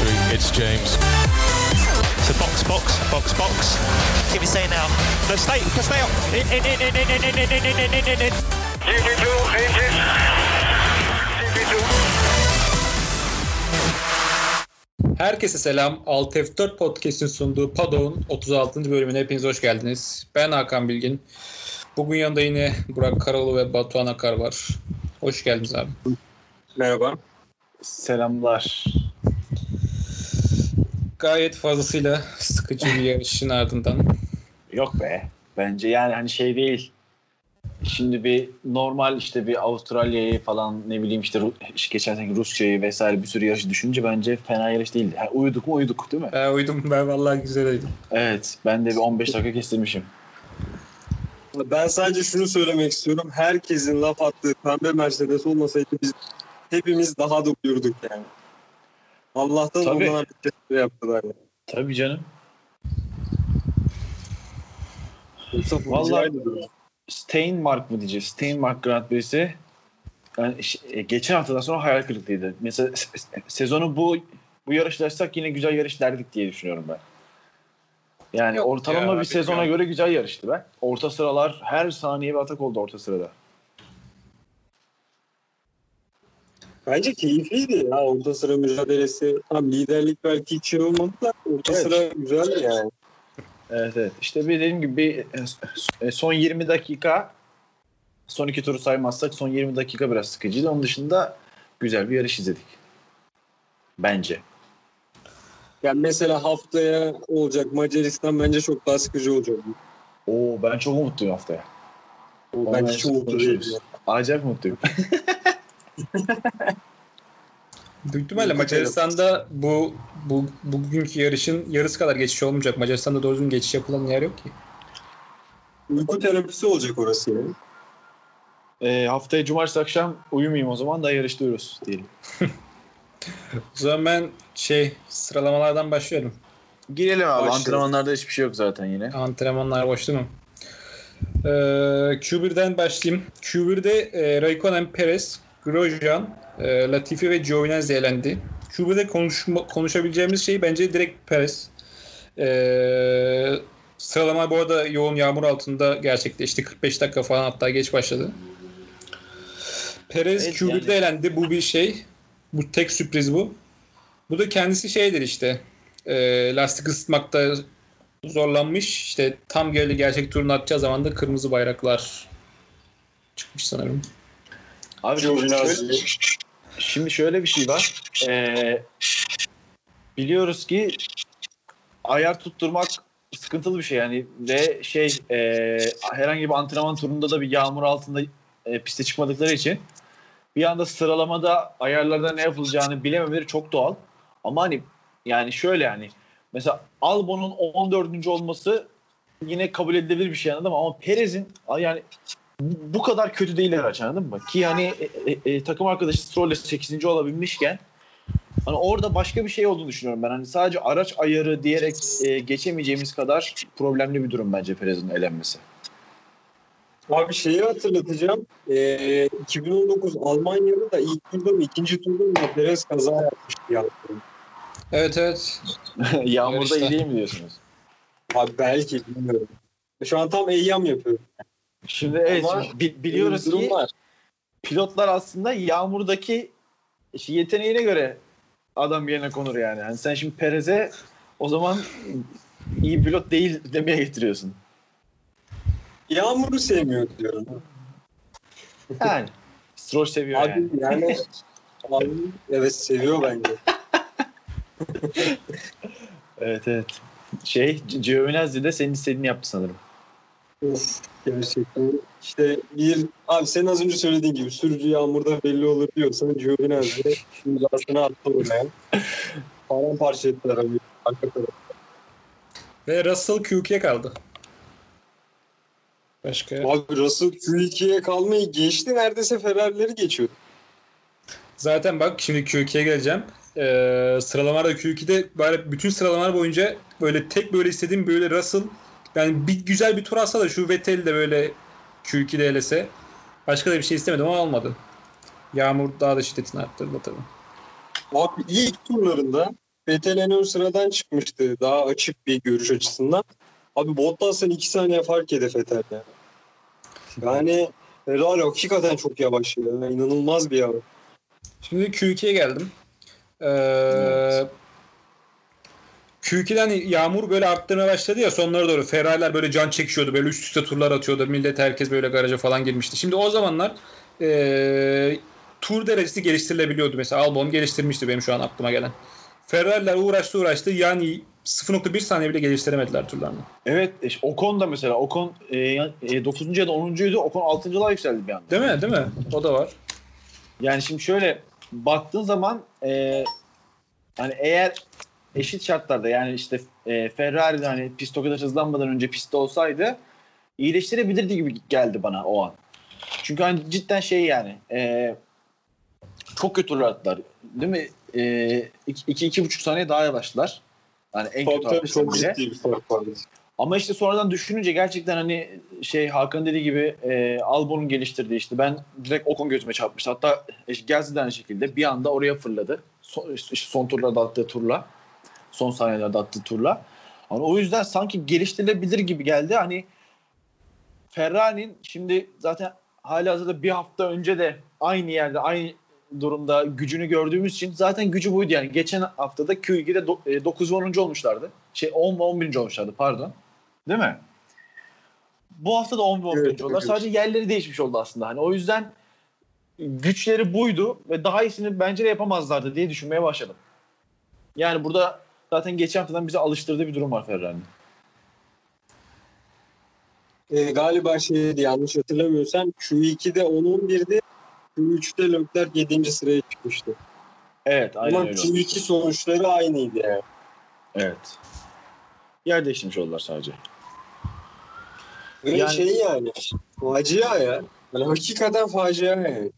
victory. It's James. So box, box, box, box. Give me say now. No, stay, stay up. In, in, in, in, in, in, in, in, in, in, in, in. GP2, engine. GP2. Herkese selam. Alt F4 Podcast'in sunduğu Paddock'un 36. bölümüne hepiniz hoş geldiniz. Ben Hakan Bilgin. Bugün yanında yine Burak Karaoğlu ve Batuhan Akar var. Hoş geldiniz abi. Merhaba. Selamlar. Gayet fazlasıyla sıkıcı bir yarışın ardından. Yok be. Bence yani hani şey değil. Şimdi bir normal işte bir Avustralya'yı falan ne bileyim işte geçen seneki Rusya'yı vesaire bir sürü yarışı düşününce bence fena yarış değildi. Ha, uyuduk mu uyuduk değil mi? Ben uydum ben vallahi güzel uyudum. Evet. Ben de bir 15 dakika kestirmişim. Ben sadece şunu söylemek istiyorum. Herkesin laf attığı pembe Mercedes olmasaydı biz hepimiz daha da uyurduk yani. Allah'tan Tabii. onlar bir şey yaptılar. Yani. Tabii canım. Vallahi-. Steinmark mı diyeceğiz? Steinmark Grand Prix'si yani e, geçen haftadan sonra hayal kırıklığıydı. Mesela se- se- sezonu bu bu yarışlarsak yine güzel yarış derdik diye düşünüyorum ben. Yani Yok ortalama ya, bir sezona bilmiyorum. göre güzel yarıştı ben. Orta sıralar her saniye bir atak oldu orta sırada. Bence keyifliydi ya orta sıra mücadelesi. Tam liderlik belki hiç şey olmadı da orta Evet. sıra güzeldi yani. Evet evet. İşte dediğim gibi e, son 20 dakika son iki turu saymazsak son 20 dakika biraz sıkıcıydı. Onun dışında güzel bir yarış izledik. Bence. Yani mesela haftaya olacak Macaristan bence çok daha sıkıcı olacak. Oo ben çok umutluyum haftaya. O ben Ondan hiç sonra umutlu konuşuruz. değilim. Acayip mutluyum. Büyük ihtimalle Macaristan'da bu, bu bugünkü yarışın yarısı kadar geçiş olmayacak. Macaristan'da doğru düzgün geçiş yapılan yer yok ki. Uyku terapisi olacak orası yani. E, haftaya cumartesi akşam uyumayayım o zaman da yarıştırıyoruz diyelim. O zaman ben şey sıralamalardan başlıyorum. Girelim abi. Başlayalım. Antrenmanlarda hiçbir şey yok zaten yine. Antrenmanlar boş değil mi? Ee, Q1'den başlayayım. Q1'de e, Raikkonen, Perez, Grosjean, e, Latifi ve Giovinazzi elendi. Q1'de konuşma, konuşabileceğimiz şey bence direkt Perez. Ee, sıralama bu arada yoğun yağmur altında gerçekleşti. 45 dakika falan hatta geç başladı. Perez Evet, Q1'de yani- elendi. Bu bir şey. Bu tek sürpriz bu. Bu da kendisi şeydir işte. E, lastik ısıtmakta zorlanmış. İşte tam geldi gerçek turunu atacağı zaman da kırmızı bayraklar çıkmış sanırım. Abi şöyle- şimdi şöyle bir şey var. Ee, biliyoruz ki ayar tutturmak sıkıntılı bir şey yani ve şey e, herhangi bir antrenman turunda da bir yağmur altında e, piste çıkmadıkları için bir anda sıralamada ayarlarda ne yapılacağını bilememeleri çok doğal. Ama hani yani şöyle yani mesela Albon'un 14. olması yine kabul edilebilir bir şey anladın mı? Ama Perez'in yani bu kadar kötü değil araç anladın mı? Ki hani e, e, e, takım arkadaşı Stroll'le 8. olabilmişken hani orada başka bir şey olduğunu düşünüyorum ben. Hani sadece araç ayarı diyerek e, geçemeyeceğimiz kadar problemli bir durum bence Perez'in elenmesi. Abi şeyi hatırlatacağım. Ee, 2019 Almanya'da da ilk turda mı ikinci turda mı Perez kaza yapmıştı ya. Evet evet. Yağmurda iyi değil mi diyorsunuz? Abi belki bilmiyorum. Şu an tam eyyam yapıyorum. Şimdi evet Ama bi- biliyoruz ki var. pilotlar aslında yağmurdaki işte yeteneğine göre adam yerine konur yani. Hani sen şimdi Perez'e o zaman iyi pilot değil demeye getiriyorsun. Yağmuru sevmiyor diyorum. Yani Stroll seviyor Abi yani. yani abi, evet seviyor bence. Evet evet. Şey Giovinazzi de senin istediğini yaptı sanırım. Of gerçekten. İşte bir abi sen az önce söylediğin gibi sürücü yağmurda belli olur diyorsan Giovinazzi imzasını attı oraya. Paramparça ettiler abi. Arka tarafı. Ve Russell Q2'ye kaldı. Başka. Abi Russell Q2'ye kalmayı geçti. Neredeyse Ferrari'leri geçiyordu. Zaten bak şimdi Q2'ye geleceğim. Ee, sıralamalarda Q2'de böyle bütün sıralamalar boyunca böyle tek böyle istediğim böyle Russell yani bir güzel bir tur atsa da şu Vettel de böyle Q2'de elese. Başka da bir şey istemedim ama olmadı. Yağmur daha da şiddetini arttırdı tabii. Abi ilk turlarında Vettel en ön sıradan çıkmıştı. Daha açık bir görüş açısından. Abi Bottas'tan 2 saniye fark yedi Vettel ya. Yani Ferrari hakikaten çok yavaş ya. İnanılmaz bir yavaş. Şimdi Q2'ye geldim. Ee, Q2'den yağmur böyle arttırmaya başladı ya sonlara doğru. Ferrari'ler böyle can çekişiyordu. Böyle üst üste turlar atıyordu. Millet herkes böyle garaja falan girmişti. Şimdi o zamanlar ee, tur derecesi geliştirilebiliyordu. Mesela Albon geliştirmişti benim şu an aklıma gelen. Ferrari'ler uğraştı uğraştı. Yani 0.1 saniye bile geliştiremediler turlarını. Evet işte Ocon da mesela Ocon e, e, 9. ya da 10.'ydu. Ocon 6.lığa yükseldi bir anda. Değil mi? Değil mi? O da var. Yani şimdi şöyle baktığın zaman e, hani eğer eşit şartlarda yani işte e, Ferrari hani pist o kadar hızlanmadan önce pistte olsaydı iyileştirebilirdi gibi geldi bana o an. Çünkü hani cidden şey yani e, çok kötü attılar. Değil mi? E, iki, iki, iki buçuk saniye daha yavaştılar. Yani en kötü Tabii çok bile. ciddi bir fark vardı. Ama işte sonradan düşününce gerçekten hani şey Hakan dediği gibi e, Albon'un geliştirdiği işte ben direkt Ocon gözüme çarpmıştı. Hatta işte de aynı şekilde bir anda oraya fırladı. Son, işte son turlarda attığı turla. Son saniyelerde attığı turla. Hani o yüzden sanki geliştirilebilir gibi geldi. Hani Ferrari'nin şimdi zaten hali hazırda bir hafta önce de aynı yerde aynı durumda gücünü gördüğümüz için zaten gücü buydu yani. Geçen haftada Q2'de do- e, 9 ve 10. olmuşlardı. Şey 10 ve 11. olmuşlardı pardon. Değil mi? Bu hafta da 10 ve 11. Evet, oldular. evet. Sadece yerleri değişmiş oldu aslında. Hani o yüzden güçleri buydu ve daha iyisini bence de yapamazlardı diye düşünmeye başladım. Yani burada zaten geçen haftadan bize alıştırdığı bir durum var Ferrari'nin. E, galiba şeydi yanlış hatırlamıyorsam Q2'de 10-11'di. Q3'te Leclerc 7. sıraya çıkmıştı. Evet, aynen Ama öyle. Q2 sonuçları aynıydı yani. Evet. Yer değiştirmiş oldular sadece. Ve Yani- şey yani facia ya. Yani hakikaten facia yani.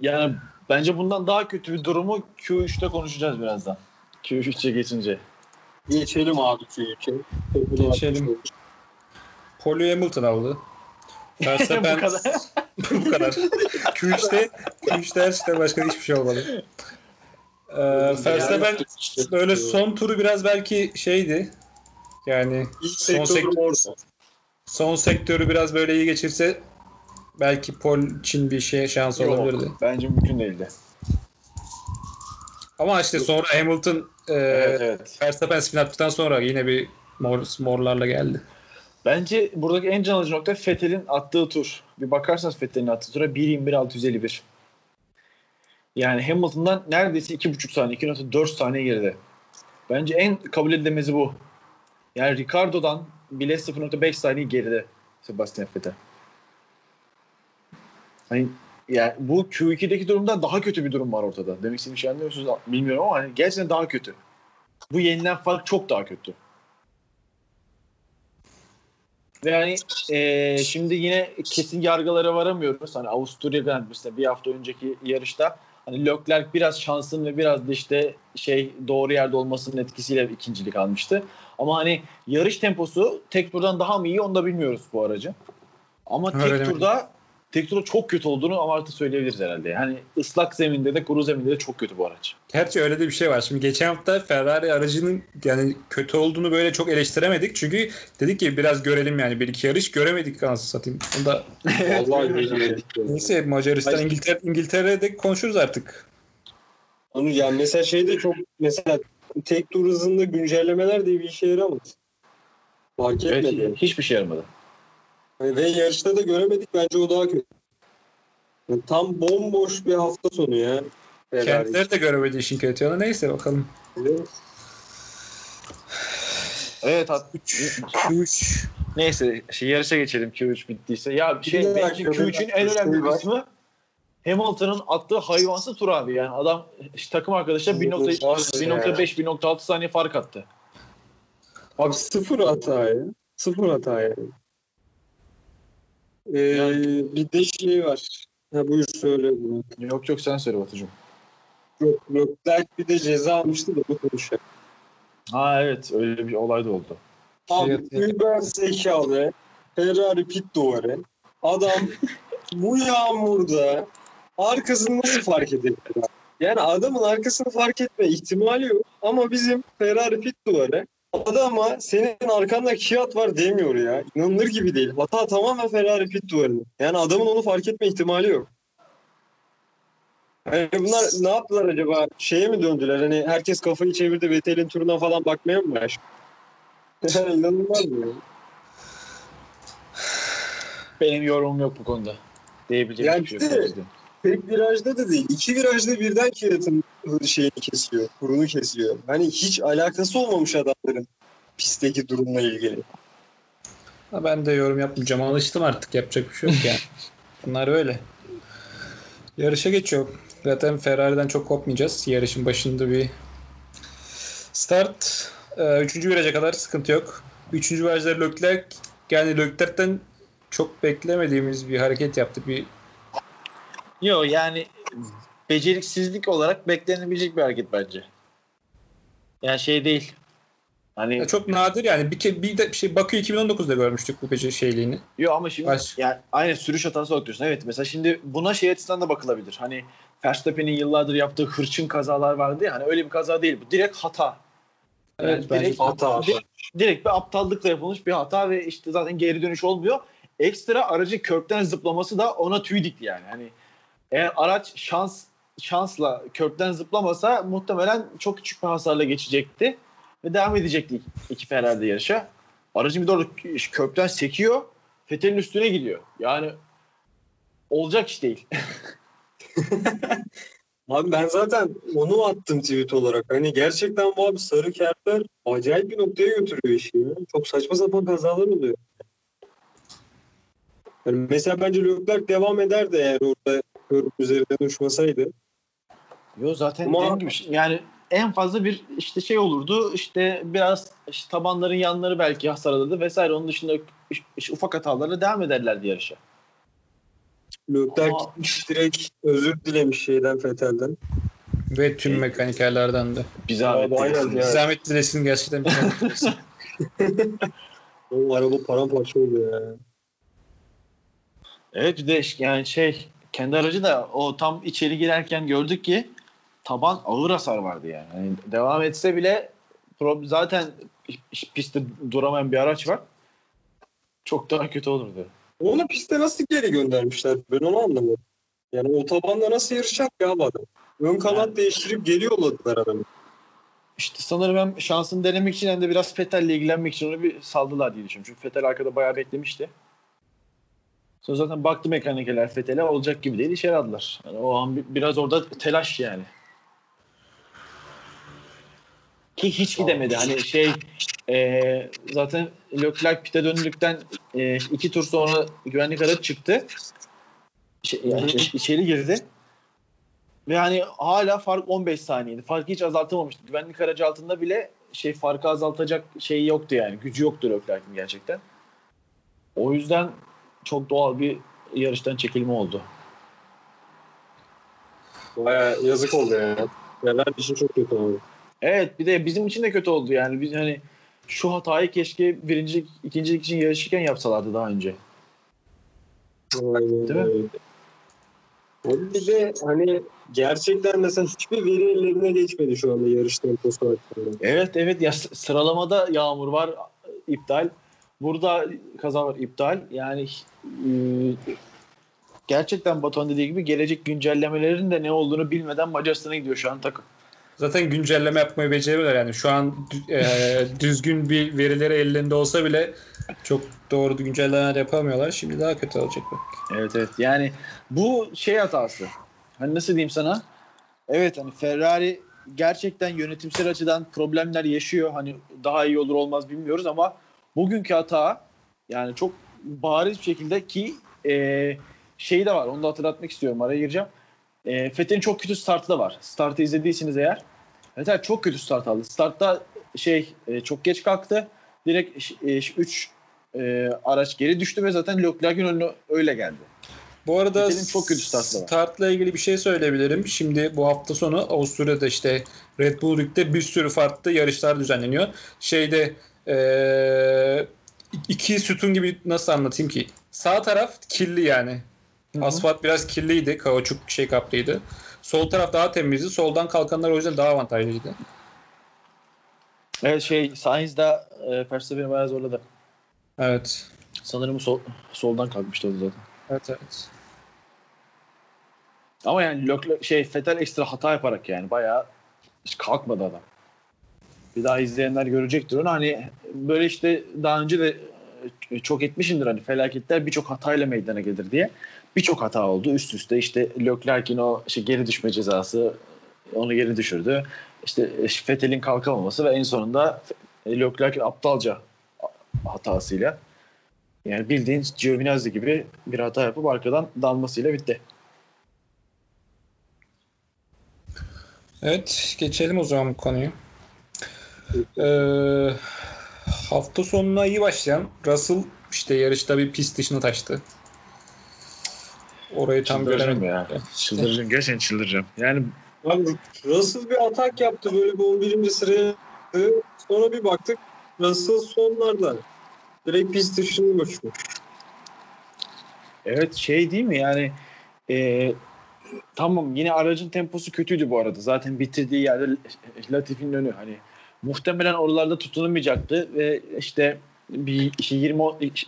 Yani bence bundan daha kötü bir durumu Q3'te konuşacağız birazdan. Q3'e geçince. Geçelim abi Q3'e. Geçelim. Paul Hamilton aldı. Verstappen Bu kadar. bu kadar. Q3'te Q3'te her şeyden başka hiçbir şey olmadı. Ee, Verstappen böyle son turu biraz belki şeydi. Yani İlk son sektör- son sektörü biraz böyle iyi geçirse belki Paul için bir şey şans Yok, olabilirdi. Bence mümkün değildi. Ama işte sonra Hamilton e, Evet, evet. Verstappen spin attıktan sonra yine bir mor, morlarla geldi. Bence buradaki en can alıcı nokta Fethel'in attığı tur. Bir bakarsanız Fethel'in attığı tura 1.21.651. Yani Hamilton'dan neredeyse 2.5 saniye, 2.4 saniye geride. Bence en kabul edilemezi bu. Yani Ricardo'dan bile 0.5 saniye geride Sebastian Vettel. Hani yani bu Q2'deki durumdan daha kötü bir durum var ortada. Demek istediğim şey anlıyor musunuz bilmiyorum ama hani gerçekten daha kötü. Bu yenilen fark çok daha kötü. Hani eee, şimdi yine kesin yargılara varamıyoruz. Hani Avusturya Grand Prix'sinde bir hafta önceki yarışta hani Leclerc biraz şansın ve biraz da işte şey doğru yerde olmasının etkisiyle ikincilik almıştı. Ama hani yarış temposu tek turdan daha mı iyi onu da bilmiyoruz bu aracı. Ama tek Öyle mi? turda tek turda çok kötü olduğunu ama artık söyleyebiliriz herhalde. Yani ıslak zeminde de kuru zeminde de çok kötü bu araç. Gerçi öyle de bir şey var. Şimdi geçen hafta Ferrari aracının yani kötü olduğunu böyle çok eleştiremedik. Çünkü dedik ki biraz görelim yani bir iki yarış göremedik anasını satayım. Onu da Vallahi neyse Macaristan İngiltere İngiltere'de konuşuruz artık. Onu yani mesela şey de çok mesela tek tur hızında güncellemeler de bir işe yaramaz. Fark Evet, etmedi. yani. hiçbir şey yaramadı. Ve yarışta da göremedik bence o daha kötü. Yani tam bomboş bir hafta sonu ya. Ferrari. Kendileri de göremedi işin kötü yanı. Neyse bakalım. Evet hat- 3 Neyse şey yarışa geçelim Q3 bittiyse. Ya şey için bir Q3'ün dakika, en şey önemli var. kısmı Hamilton'ın attığı hayvansı tur abi. Yani adam işte takım arkadaşlar 1.5 1.6 saniye fark attı. Abi sıfır hata ya. Sıfır hata yani. Ee, Yani- bir de şey var. Ha buyur söyle bunu. Yok yok sen söyle Batucuğum. Yok, Leclerc bir de ceza almıştı da bu konuşacak. Ha evet öyle bir olay da oldu. Abi Şey- über zekalı Ferrari pit duvarı. Adam bu yağmurda arkasını nasıl fark edebilir? Yani adamın arkasını fark etme ihtimali yok. Ama bizim Ferrari pit duvarı adama senin arkanda Kiat var demiyor ya. İnanılır gibi değil. Hata tamamen Ferrari pit duvarının. Yani adamın onu fark etme ihtimali yok. Yani bunlar ne yaptılar acaba? Şeye mi döndüler? Hani herkes kafayı çevirdi Vettel'in turuna falan bakmaya mı başladı? Yani inanılmaz mı? Benim yorumum yok bu konuda. Diyebileceğim Yani bir şey yok. Tek virajda da değil. İki virajda birden Kiat'ın şeyini kesiyor. Kurunu kesiyor. Hani hiç alakası olmamış adamların pistteki durumla ilgili. Ha, ben de yorum yapmayacağım. Alıştım artık. Yapacak bir şey yok yani. Bunlar öyle. Yarışa geçiyor. Zaten Ferrari'den çok kopmayacağız. Yarışın başında bir start. Ee, üçüncü viraja kadar sıkıntı yok. Üçüncü virajda Leclerc yani Leclerc'ten çok beklemediğimiz bir hareket yaptı. Bir Yok yani beceriksizlik olarak beklenebilecek bir hareket bence. Yani şey değil. Hani ya çok nadir yani bir, ke- bir de şey Bakü 2019'da görmüştük bu beceri şeyliğini. Yok ama şimdi Baş- yani aynı sürüş hatası bakıyorsun. Evet mesela şimdi buna şey açısından da bakılabilir. Hani Verstappen'in yıllardır yaptığı hırçın kazalar vardı ya hani öyle bir kaza değil bu. Direkt hata. Evet, Yani bence direkt, hata. Direkt, direkt bir aptallıkla yapılmış bir hata ve işte zaten geri dönüş olmuyor. Ekstra aracın kökten zıplaması da ona tüy dikti yani. Hani eğer araç şans şansla kökten zıplamasa muhtemelen çok küçük bir hasarla geçecekti ve devam edecekti iki Ferrari yarışa. Aracın bir de orada kökten sekiyor. Fethel'in üstüne gidiyor. Yani olacak iş değil. Abi ben zaten onu attım tweet olarak. Hani gerçekten bu abi sarı kertler acayip bir noktaya götürüyor işi ya. Çok saçma sapan kazalar oluyor. Yani mesela bence Leclerc devam ederdi eğer orada körün üzerinden uçmasaydı. Yo zaten Ama- dediğim gibi yani en fazla bir işte şey olurdu işte biraz işte tabanların yanları belki hasar alırdı vesaire onun dışında işte ufak hatalarla devam ederlerdi yarışa. Ama- gitmiş direkt özür dilemiş şeyden Fethel'den. Ve tüm mekanikerlerden de. Bir zahmet. Dilesin. ya. Zahmet dilesin gerçekten. bir zahmet dilesin. O araba paramparça oluyor ya. Evet bir de yani şey kendi aracı da o tam içeri girerken gördük ki taban ağır hasar vardı yani. Yani devam etse bile zaten pistte duramayan bir araç var. Çok daha kötü olurdu. Onu piste nasıl geri göndermişler? Ben onu anlamadım. Yani o tabanda nasıl yarışacak ya bu adam? Ön kanat Yani- değiştirip geri yolladılar adamı. İşte sanırım hem şansını denemek için hem de biraz Fettel'le ilgilenmek için onu bir saldılar diye düşünüyorum. Çünkü Fettel arkada bayağı beklemişti. Sonra zaten baktı mekanikeler Fettel'e olacak gibi değil içeri aldılar. Yani o an bi- biraz orada telaş yani. Ki hiç gidemedi. Hani şey e, zaten Leclerc pite döndükten e, iki tur sonra güvenlik aracı çıktı. Şey, yani içeri girdi. Ve hani hala fark 15 saniyeydi. Farkı hiç azaltamamıştı. Güvenlik aracı altında bile şey farkı azaltacak şey yoktu yani. Gücü yoktu Leclerc'in gerçekten. O yüzden çok doğal bir yarıştan çekilme oldu. Baya yazık oldu ya. Ferrari için çok kötü oldu. Evet bir de bizim için de kötü oldu yani. Biz hani şu hatayı keşke birincilik, ikincilik için yarışırken yapsalardı daha önce. Aynen Değil mi? bir de hani gerçekten mesela hiçbir veri ellerine geçmedi şu anda yarış temposu hakkında. Evet evet ya sıralamada yağmur var iptal. Burada kaza var iptal. Yani gerçekten Batuhan dediği gibi gelecek güncellemelerin de ne olduğunu bilmeden Macaristan'a gidiyor şu an takım. Zaten güncelleme yapmayı beceriyorlar yani. Şu an e, düzgün bir verileri ellerinde olsa bile çok doğru güncellemeler yapamıyorlar. Şimdi daha kötü olacak bak. Evet evet yani bu şey hatası. Hani nasıl diyeyim sana? Evet hani Ferrari gerçekten yönetimsel açıdan problemler yaşıyor. Hani daha iyi olur olmaz bilmiyoruz ama bugünkü hata yani çok bariz bir şekilde ki e, şey de var onu da hatırlatmak istiyorum araya gireceğim. E, Fethel'in çok kötü startı da var. Startı izlediyseniz eğer. Fettel çok kötü start aldı. Startta şey e, çok geç kalktı. Direkt 3 e, araç geri düştü ve zaten Leclerc'in önüne öyle geldi. Bu arada çok kötü startı var. startla ilgili bir şey söyleyebilirim. Şimdi bu hafta sonu Avusturya'da işte Red Bull Ring'de bir sürü farklı yarışlar düzenleniyor. Şeyde eee, iki sütun gibi nasıl anlatayım ki? Sağ taraf kirli yani. Hı hı. Asfalt biraz kirliydi. Kauçuk şey kaplıydı. Sol taraf daha temizdi. Soldan kalkanlar o yüzden daha avantajlıydı. Evet şey Sainz de e, Verstappen'i bayağı zorladı. Evet. Sanırım sol, soldan kalkmıştı o da zaten. Evet evet. Ama yani Leclerc, şey Vettel ekstra hata yaparak yani bayağı hiç kalkmadı adam. Bir daha izleyenler görecektir onu. Hani böyle işte daha önce de e, çok etmişimdir hani felaketler birçok hatayla meydana gelir diye. Birçok hata oldu üst üste. işte Leclerc'in o işte geri düşme cezası onu geri düşürdü. İşte Vettel'in kalkamaması ve en sonunda Leclerc'in aptalca hatasıyla yani bildiğin Giovinazzi gibi bir hata yapıp arkadan dalmasıyla bitti. Evet geçelim o zaman bu konuyu. Ee, hafta sonuna iyi başlayan Russell işte yarışta bir pist dışına taştı. Orayı tam göremedim. ya. Çıldıracağım. Gerçekten çıldıracağım. Yani Abi Russell bir atak yaptı böyle bir 11. sıraya. Sonra bir baktık Russell sonlarda. Direkt pist dışını uçmuş. evet şey değil mi yani e, tamam yine aracın temposu kötüydü bu arada. Zaten bitirdiği yerde Latifi'nin önü hani muhtemelen oralarda tutunamayacaktı ve işte bir işte 20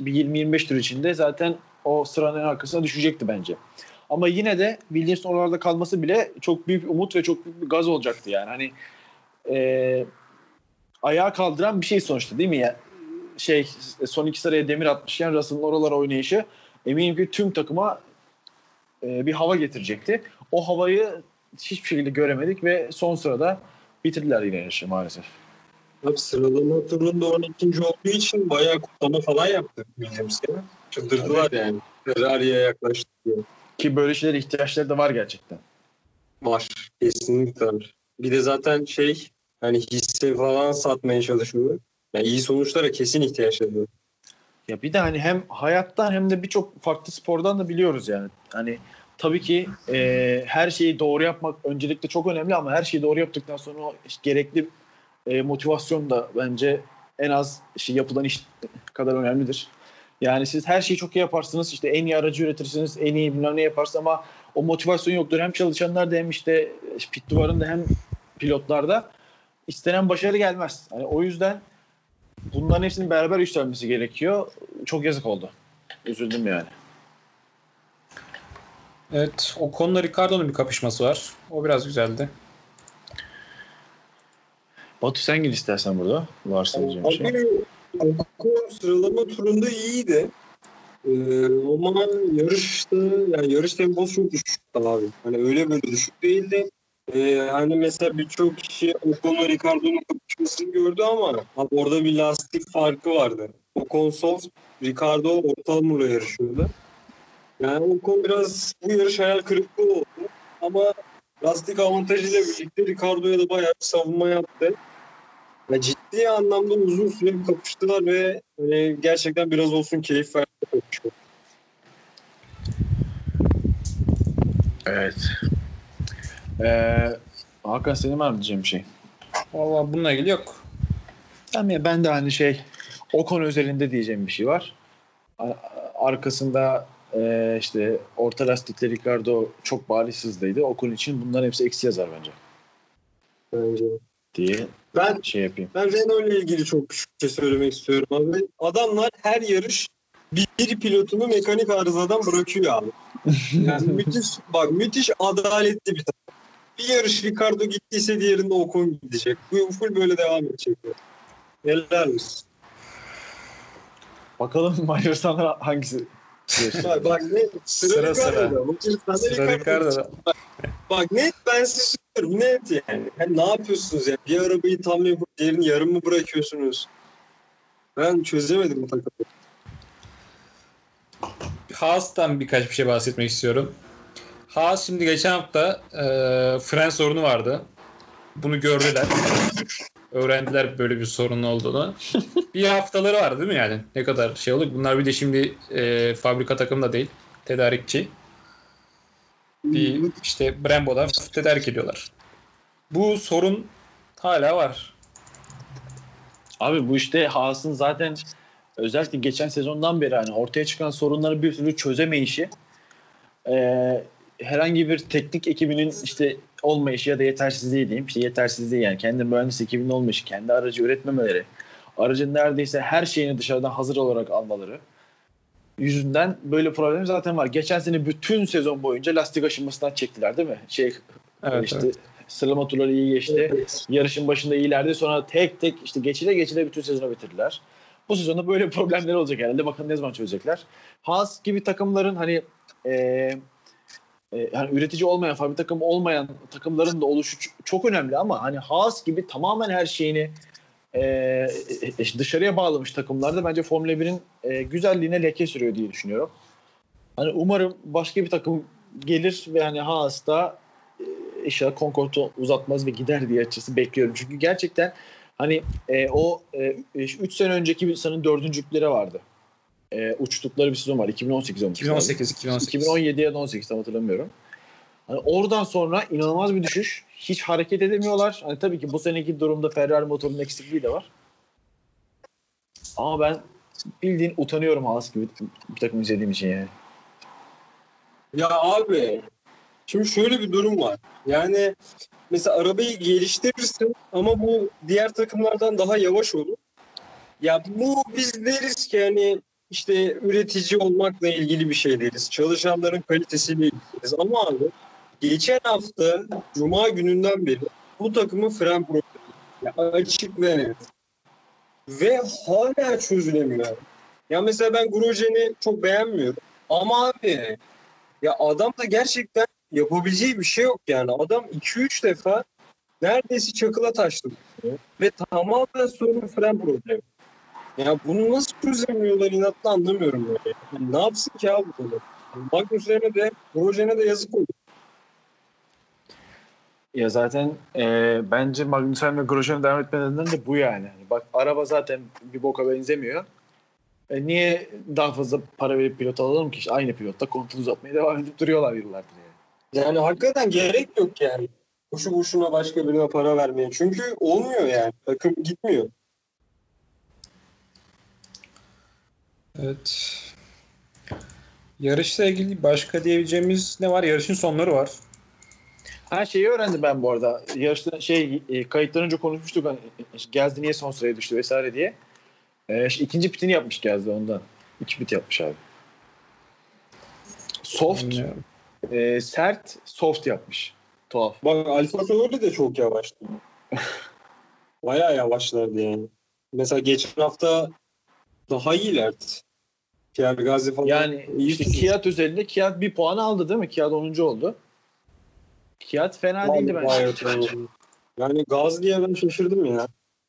bir 20 25 tur içinde zaten o sıranın arkasına düşecekti bence. Ama yine de Williams'ın oralarda kalması bile çok büyük bir umut ve çok büyük bir gaz olacaktı yani. Hani e, ayağa kaldıran bir şey sonuçta değil mi ya? Şey son iki sıraya demir atmışken Russell'ın oralara oynayışı eminim ki tüm takıma e, bir hava getirecekti. O havayı hiçbir şekilde göremedik ve son sırada bitirdiler yine yarışı maalesef. Abi sıralama turunda 12. olduğu için bayağı kutlama falan yaptı Williams ya. Çıldırdılar yani. Ferrari'ye yaklaştı diye. Ki böyle şeylere ihtiyaçları da var gerçekten. Var. Kesinlikle var. Bir de zaten şey hani hisse falan satmaya çalışıyorlar. Yani iyi sonuçlara kesin ihtiyaçları var. Ya bir de hani hem hayattan hem de birçok farklı spordan da biliyoruz yani. Hani tabii ki e, her şeyi doğru yapmak öncelikle çok önemli ama her şeyi doğru yaptıktan sonra gerekli e, motivasyon da bence en az işte yapılan iş kadar önemlidir. Yani siz her şeyi çok iyi yaparsınız. işte en iyi aracı üretirsiniz. En iyi bilmem ne yaparsınız ama o motivasyon yoktur. Hem çalışanlarda hem işte pit duvarında hem pilotlarda istenen başarı gelmez. Hani o yüzden bunların hepsinin beraber yükselmesi gerekiyor. Çok yazık oldu. Üzüldüm yani. Evet o konuda Ricardo'nun bir kapışması var. O biraz güzeldi. Batu sen git istersen burada. Varsa diyeceğim bir şey. Ocon sıralama turunda iyiydi. Ee, ama yarışta yani yarış temposu çok düşük abi. Hani öyle böyle düşük değildi. Ee, hani mesela birçok kişi Ocon'la Ricardo'nun kapışmasını gördü ama abi orada bir lastik farkı vardı. Ocon soft, Ricardo ortalamurla yarışıyordu. Yani Ocon biraz bu yarış hayal kırıklığı oldu. Ama lastik avantajıyla birlikte Ricardo'ya da bayağı bir savunma yaptı. Ya ciddi anlamda uzun süre kapıştılar ve hani gerçekten biraz olsun keyif verdi. Evet. Ee, Hakan senin var mı diyeceğim bir şey? Valla bununla ilgili yok. Tamam ya ben de hani şey Ocon özelinde diyeceğim bir şey var. Arkasında e, işte orta lastikli Ricardo çok bariz hızlıydı. Ocon için bunların hepsi eksi yazar bence Bence. diye Ben şey yapayım. ben Renault ile ilgili çok küçük bir şey söylemek istiyorum abi. Adamlar her yarış bir, pilotunu mekanik arızadan bırakıyor abi. Yani müthiş bak müthiş adaletli bir takım. Bir yarış Ricardo gittiyse diğerinde Ocon gidecek. Bu full böyle devam edecek. Olsun. Bakalım Macaristan hangisi? diyorsun? Bak, bak ne sıra, Sıra sıra. Ricardo'da. Sıra Ricardo. Ricardo'da. Bak net ben size söylüyorum net yani. yani. Ne yapıyorsunuz ya? Bir arabayı tam yapıp diğerini yarım mı bırakıyorsunuz? Ben çözemedim bu takımı. Haas'tan birkaç bir şey bahsetmek istiyorum. Haas şimdi geçen hafta e, fren sorunu vardı. Bunu gördüler. Öğrendiler böyle bir sorun olduğunu. bir haftaları var değil mi yani? Ne kadar şey olur. Bunlar bir de şimdi e, fabrika takımı da değil. Tedarikçi. Bir işte Brembo'da tedarik ediyorlar. Bu sorun hala var. Abi bu işte Haas'ın zaten özellikle geçen sezondan beri hani ortaya çıkan sorunları bir türlü çözemeyişi. Ee, herhangi bir teknik ekibinin işte olmayışı ya da yetersizliği diyeyim. İşte yetersizliği yani kendi mühendis ekibinin olmayışı, kendi aracı üretmemeleri, aracın neredeyse her şeyini dışarıdan hazır olarak almaları yüzünden böyle problem zaten var. Geçen sene bütün sezon boyunca lastik aşınmasından çektiler değil mi? Şey Evet, işte evet. sıralama turları iyi geçti. Yarışın başında iyilerdi. Sonra tek tek işte geçile geçile bütün sezonu bitirdiler. Bu sezonda böyle problemler olacak herhalde. Bakalım ne zaman çözecekler. Haas gibi takımların hani e, e, yani üretici olmayan, fabrika takım olmayan takımların da oluşu çok önemli ama hani Haas gibi tamamen her şeyini e, e, dışarıya bağlamış takımlarda bence Formula 1'in e, güzelliğine leke sürüyor diye düşünüyorum. Hani umarım başka bir takım gelir ve hani Haas da e, inşallah Concorde'u uzatmaz ve gider diye açısı bekliyorum. Çünkü gerçekten hani e, o 3 sene önceki bir sanın dördüncülükleri vardı. E, uçtukları bir sezon var. 2018 olmuş. 2018 2018. 2017 ya da 18 tam hatırlamıyorum. Hani oradan sonra inanılmaz bir düşüş. Hiç hareket edemiyorlar. Hani tabii ki bu seneki durumda Ferrari motorunun eksikliği de var. Ama ben bildiğin utanıyorum Haas gibi bir takım izlediğim için yani. Ya abi şimdi şöyle bir durum var. Yani mesela arabayı geliştirirsin ama bu diğer takımlardan daha yavaş olur. Ya bu biz deriz ki hani işte üretici olmakla ilgili bir şey deriz. Çalışanların kalitesiyle ilgili. Ama abi geçen hafta Cuma gününden beri bu takımın fren problemi. Açık ve net. Ve hala çözülemiyor. Ya mesela ben Grosjean'i çok beğenmiyorum. Ama abi ya adam da gerçekten yapabileceği bir şey yok yani. Adam 2-3 defa neredeyse çakıla taştı. Ve tamamen sorun fren problemi. Ya bunu nasıl çözemiyorlar inatla anlamıyorum. Yani ne yapsın ki abi bunu? Magnussen'e de Grosjean'e de yazık oldu. Ya zaten e, bence Magnussen ve Grosjean'ın devam etmelerinden de bu yani. Hani bak araba zaten bir boka benzemiyor. E, niye daha fazla para verip pilot alalım ki? İşte aynı pilotta kontrol uzatmaya devam edip duruyorlar yıllardır yani. Yani hakikaten gerek yok yani. Boşu boşuna başka birine para vermeye. Çünkü olmuyor yani. Takım gitmiyor. Evet. Yarışla ilgili başka diyebileceğimiz ne var? Yarışın sonları var. Her şeyi öğrendim ben bu arada. Yarışta şey e, kayıttan önce konuşmuştuk. Hani, Gezdi niye son sıraya düştü vesaire diye. E, işte ikinci pitini yapmış Gezdi ondan. İki pit yapmış abi. Soft, Bilmiyorum. e, sert, soft yapmış. Tuhaf. Bak Alfa Tauri de çok yavaştı. Bayağı yavaşlardı yani. Mesela geçen hafta daha iyilerdi. Pierre Gasly falan. Yani işte. Kiat özelinde Kiat bir puan aldı değil mi? Kiat 10. oldu. Kiat fena değildi bence. Yani Gasly'ye ben şaşırdım ya.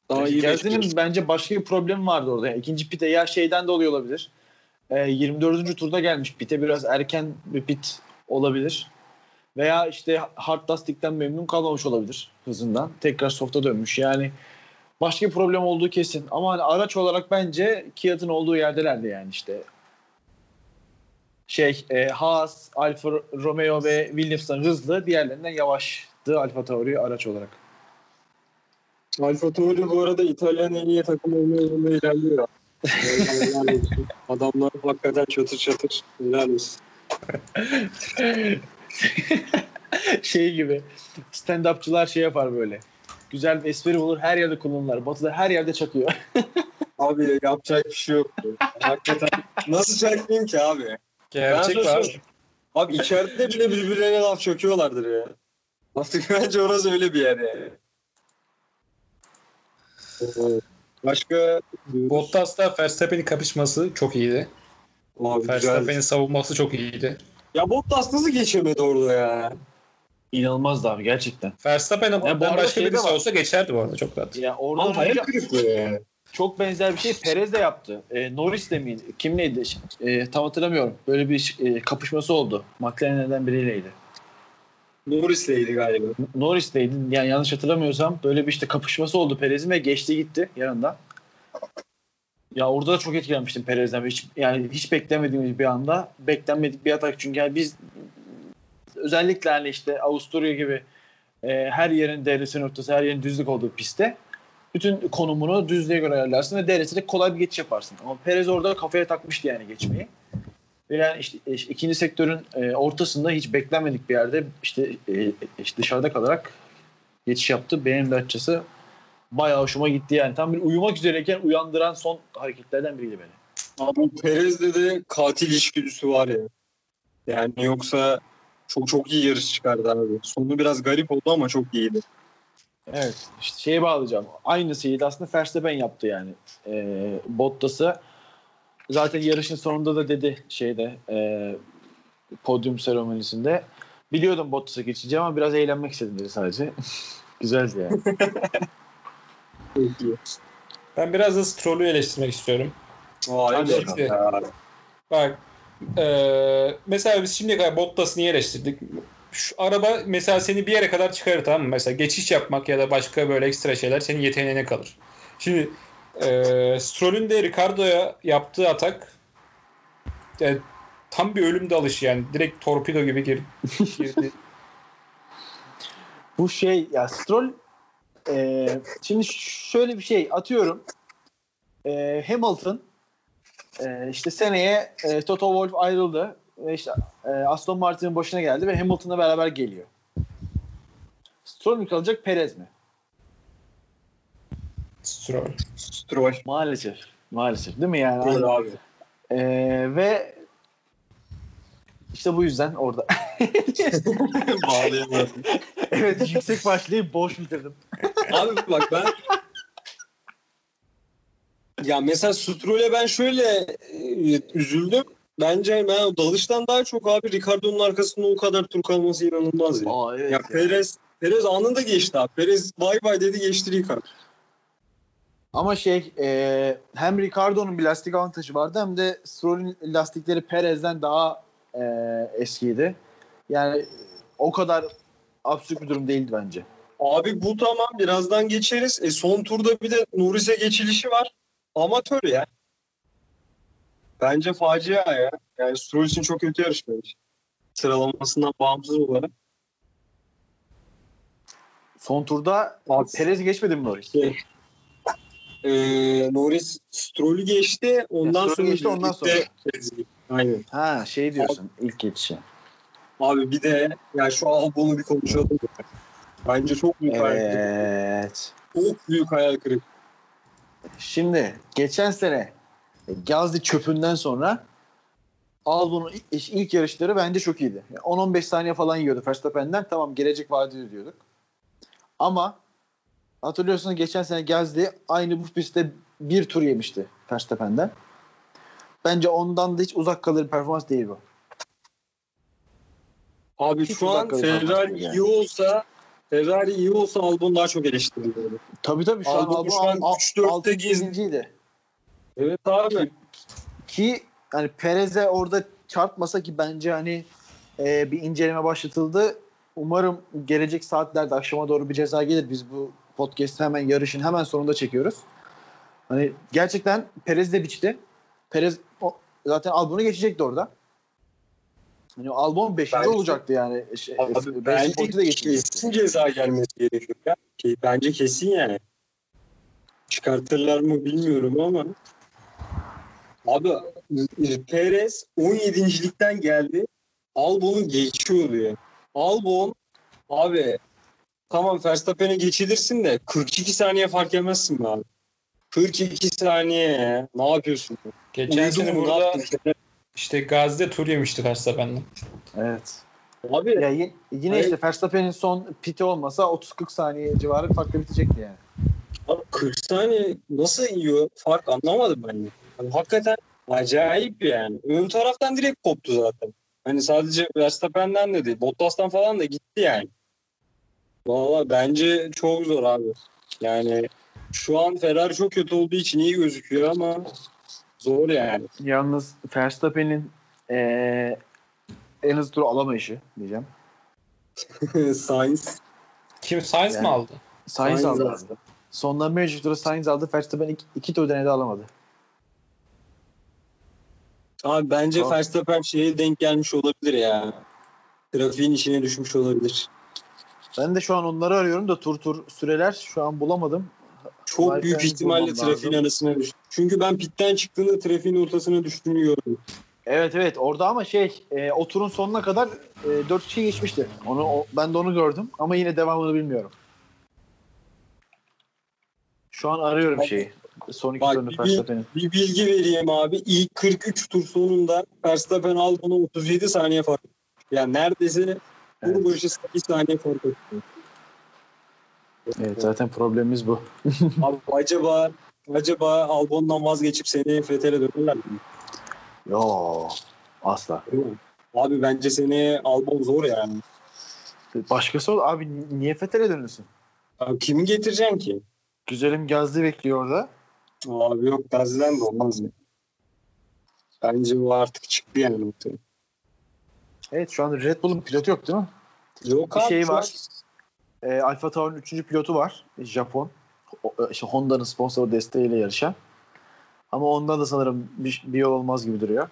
Daha iyi bekliyorum. bence başka bir problemi vardı orada. Yani ikinci pite ya şeyden de oluyor olabilir. Ee, 24. turda gelmiş pite biraz erken bir pit olabilir. Veya işte hard lastikten memnun kalmamış olabilir hızından. Tekrar soft'a dönmüş. Yani başka bir problem olduğu kesin. Ama hani araç olarak bence Kiat'ın olduğu yerdelerdi yani işte. Şey e, Haas, Alfa Romeo ve Williams'tan hızlı. Diğerlerinden yavaştı Alfa Tauri araç olarak. Alfa Tauri bu arada İtalyan en iyi takım olma yolunda ilerliyor. Adamlar hakikaten çatır çatır. Helal olsun. şey gibi stand-upçılar şey yapar böyle. Güzel bir espri olur her yerde kullanırlar. Batı'da her yerde çakıyor. Abi yapacak bir şey yok. Hakikaten nasıl çakmayayım ki abi? Gerçek Ben var. Abi içeride bile birbirlerine laf çakıyorlardır ya. Artık bence orası öyle bir yer yani. Başka Bottas'la Verstappen'in kapışması çok iyiydi. Verstappen'in savunması çok iyiydi. Ya Bottas nasıl geçemedi orada ya? İnanılmazdı abi gerçekten. Verstappen Ya bu ama arada başka şey birisi olsa geçerdi bu arada çok rahat. Ya orada Ama hayal kırıklığı yani. Çok benzer bir şey Perez de yaptı. E, Norris de miydi? Kim neydi? E, tam hatırlamıyorum. Böyle bir e, kapışması oldu. McLaren'den biriyleydi. Norris'leydi galiba. Norris'teydi. Yani yanlış hatırlamıyorsam böyle bir işte kapışması oldu Perez'in ve geçti gitti yanında. Ya orada da çok etkilenmiştim Perez'den. Hiç, yani hiç beklemediğimiz bir anda beklenmedik bir atak. Çünkü yani biz özellikle hani işte Avusturya gibi e, her yerin DRS noktası, her yerin düzlük olduğu pistte bütün konumunu düzlüğe göre ayarlarsın ve DRS'de kolay bir geçiş yaparsın. Ama Perez orada kafaya takmıştı yani geçmeyi. Bilen işte, işte ikinci sektörün e, ortasında hiç beklenmedik bir yerde işte, e, işte dışarıda kalarak geçiş yaptı. Benim de açıkçası bayağı hoşuma gitti yani. Tam bir uyumak üzereyken uyandıran son hareketlerden biriydi beni. Abi Perez'de de katil içgüdüsü var ya. Yani yoksa çok çok iyi yarış çıkardı abi. Sonu biraz garip oldu ama çok iyiydi. Evet. İşte şeye bağlayacağım. Aynısıydı aslında Verstappen yaptı yani. E, Bottas'ı zaten yarışın sonunda da dedi şeyde e, podyum seremonisinde biliyordum Bottas'a geçeceğim ama biraz eğlenmek istedim dedi sadece. Güzeldi yani. Çok iyi. Ben biraz da Stroll'ü eleştirmek istiyorum. Vay. Bak eee, mesela biz şimdiye kadar Bottas'ı niye eleştirdik? Şu araba mesela seni bir yere kadar çıkarır tamam mı? Mesela geçiş yapmak ya da başka böyle ekstra şeyler senin yeteneğine kalır. Şimdi eee Stroll'ün de Ricardo'ya yaptığı atak yani tam bir ölüm dalışı yani. Direkt torpido gibi gir, girdi. Bu şey ya Stroll e, şimdi şöyle bir şey atıyorum. E, Hamilton e, işte seneye e, Toto Wolff ayrıldı işte e, Aston Martin'in başına geldi ve Hamilton'la beraber geliyor. Stroll mü kalacak Perez mi? Stroll. Stroll. Maalesef. Maalesef değil mi yani? Öyle abi. E, ve işte bu yüzden orada. Bağlayamadım. evet yüksek başlayıp boş bitirdim. Abi bak ben ya mesela Stroll'e ben şöyle e, üzüldüm. Bence ben dalıştan daha çok abi Ricardo'nun arkasında o kadar tur kalması inanılmaz ya. Aa, evet Ya Perez Perez anında geçti abi. Perez bay bay dedi geçti Ricardo. Ama şey e, hem Ricardo'nun bir lastik avantajı vardı hem de Stroll'ün lastikleri Perez'den daha e, eskiydi. Yani o kadar absürt bir durum değildi bence. Abi bu tamam birazdan geçeriz. E son turda bir de Norris'e geçilişi var. Amatör ya. Bence facia ya. Yani Stroll için çok kötü yarış bence. Sıralamasından bağımsız olarak. Son turda Abi, Perez geçmedi mi Norris? Şey, e, Norris Stroll'ü geçti. Ondan Ya, sonra geçti, ondan sonra. Geçti. Aynen. Ha şey diyorsun ilk geçişi. Abi bir de ya şu Albon'u bir konuşalım. Bence çok büyük hayal kırıklığı. Evet. Çok büyük hayal kırıklığı. Şimdi geçen sene Gazli çöpünden sonra Albon'un ilk, ilk yarışları bence çok iyiydi. Yani 10-15 saniye falan yiyordu Verstappen'den. Tamam gelecek vadeli diyorduk. Ama hatırlıyorsunuz geçen sene Gazli aynı bu pistte bir tur yemişti Verstappen'den. Bence ondan da hiç uzak kalır performans değil bu. Abi Hiç şu an Ferrari yani. iyi olsa Ferrari iyi olsa Albon daha çok eleştiriliyordu. Tabii tabii şu Albon an şu Albon an al- 3-4'te altı gez- ikinciydi. Evet abi. Ki hani Perez'e orada çarpmasa ki bence hani e, bir inceleme başlatıldı. Umarım gelecek saatlerde akşama doğru bir ceza gelir. Biz bu podcast'i hemen yarışın hemen sonunda çekiyoruz. Hani gerçekten Perez de biçti. Perez o, zaten Albon'u geçecekti orada. Hani Albon 5. Bence- olacaktı yani. Şey, Abi bence de kesin ceza gelmesi gerekiyor. Ya. Bence kesin yani. Çıkartırlar mı bilmiyorum ama. Abi e, Perez 17.likten geldi. Albon'u geçiyordu yani. Albon abi tamam Verstappen'e geçilirsin de 42 saniye fark yemezsin be abi. 42 saniye ya. Ne yapıyorsun? Geçen sene burada işte Gazi'de tur yemişti Verstappen'den. Evet. Abi Ya yine, yine Hayır. işte Verstappen'in son piti olmasa 30-40 saniye civarı farklı bitecekti yani. Abi 40 saniye nasıl yiyor? Fark anlamadım ben. Yani hakikaten acayip yani. Ön taraftan direkt koptu zaten. Hani sadece Verstappen'den de değil. Bottas'tan falan da gitti yani. Valla bence çok zor abi. Yani şu an Ferrari çok kötü olduğu için iyi gözüküyor ama zor yani. Yalnız Verstappen'in eee en hızlı turu alamayışı diyeceğim. Sainz. Kim Sainz Yani- mi aldı? Sainz Sainz aldı. aldı. Sondan bir önceki turu Sainz aldı. Verstappen iki, iki tur denedi alamadı. Abi bence Tamam. Verstappen şeye denk gelmiş olabilir ya. Trafiğin içine düşmüş olabilir. Ben de şu an onları arıyorum da tur tur süreler şu an bulamadım. Çok Zaten büyük ihtimalle trafiğin arasına düştü. Çünkü ben pitten çıktığında trafiğin ortasına düştüğünü gördüm. Evet evet orada ama şey e, o turun sonuna kadar e, 4 kişi geçmişti. Onu o- ben de onu gördüm ama yine devamını bilmiyorum. Şu an arıyorum şeyi. Son iki turunu Verstappen'in. Bir bilgi vereyim abi. İlk 43 tur sonunda Verstappen Albon'a 37 saniye fark. Yani neredeyse tur Evet. başı 8 saniye fark etti. Evet zaten problemimiz bu. Abi acaba acaba Albon'dan vazgeçip seneye Vettel'e dönerler mi? Yo asla. Abi bence seneye Albon zor yani. Başkası ol abi niye Fethel'e dönüyorsun? Abi kimi getireceksin ki? Güzelim Gazli bekliyor orada. Abi yok Gazi'den de olmaz mı? Bence bu artık çıktı yani. ortaya. Evet şu an Red Bull'un pilotu yok değil mi? Yok Bir abi. şey şu an- var. E, Alfa Tauri'nin 3. pilotu var. Japon. O, işte Honda'nın sponsor desteğiyle yarışan. Ama ondan da sanırım bir, bir yol olmaz gibi duruyor.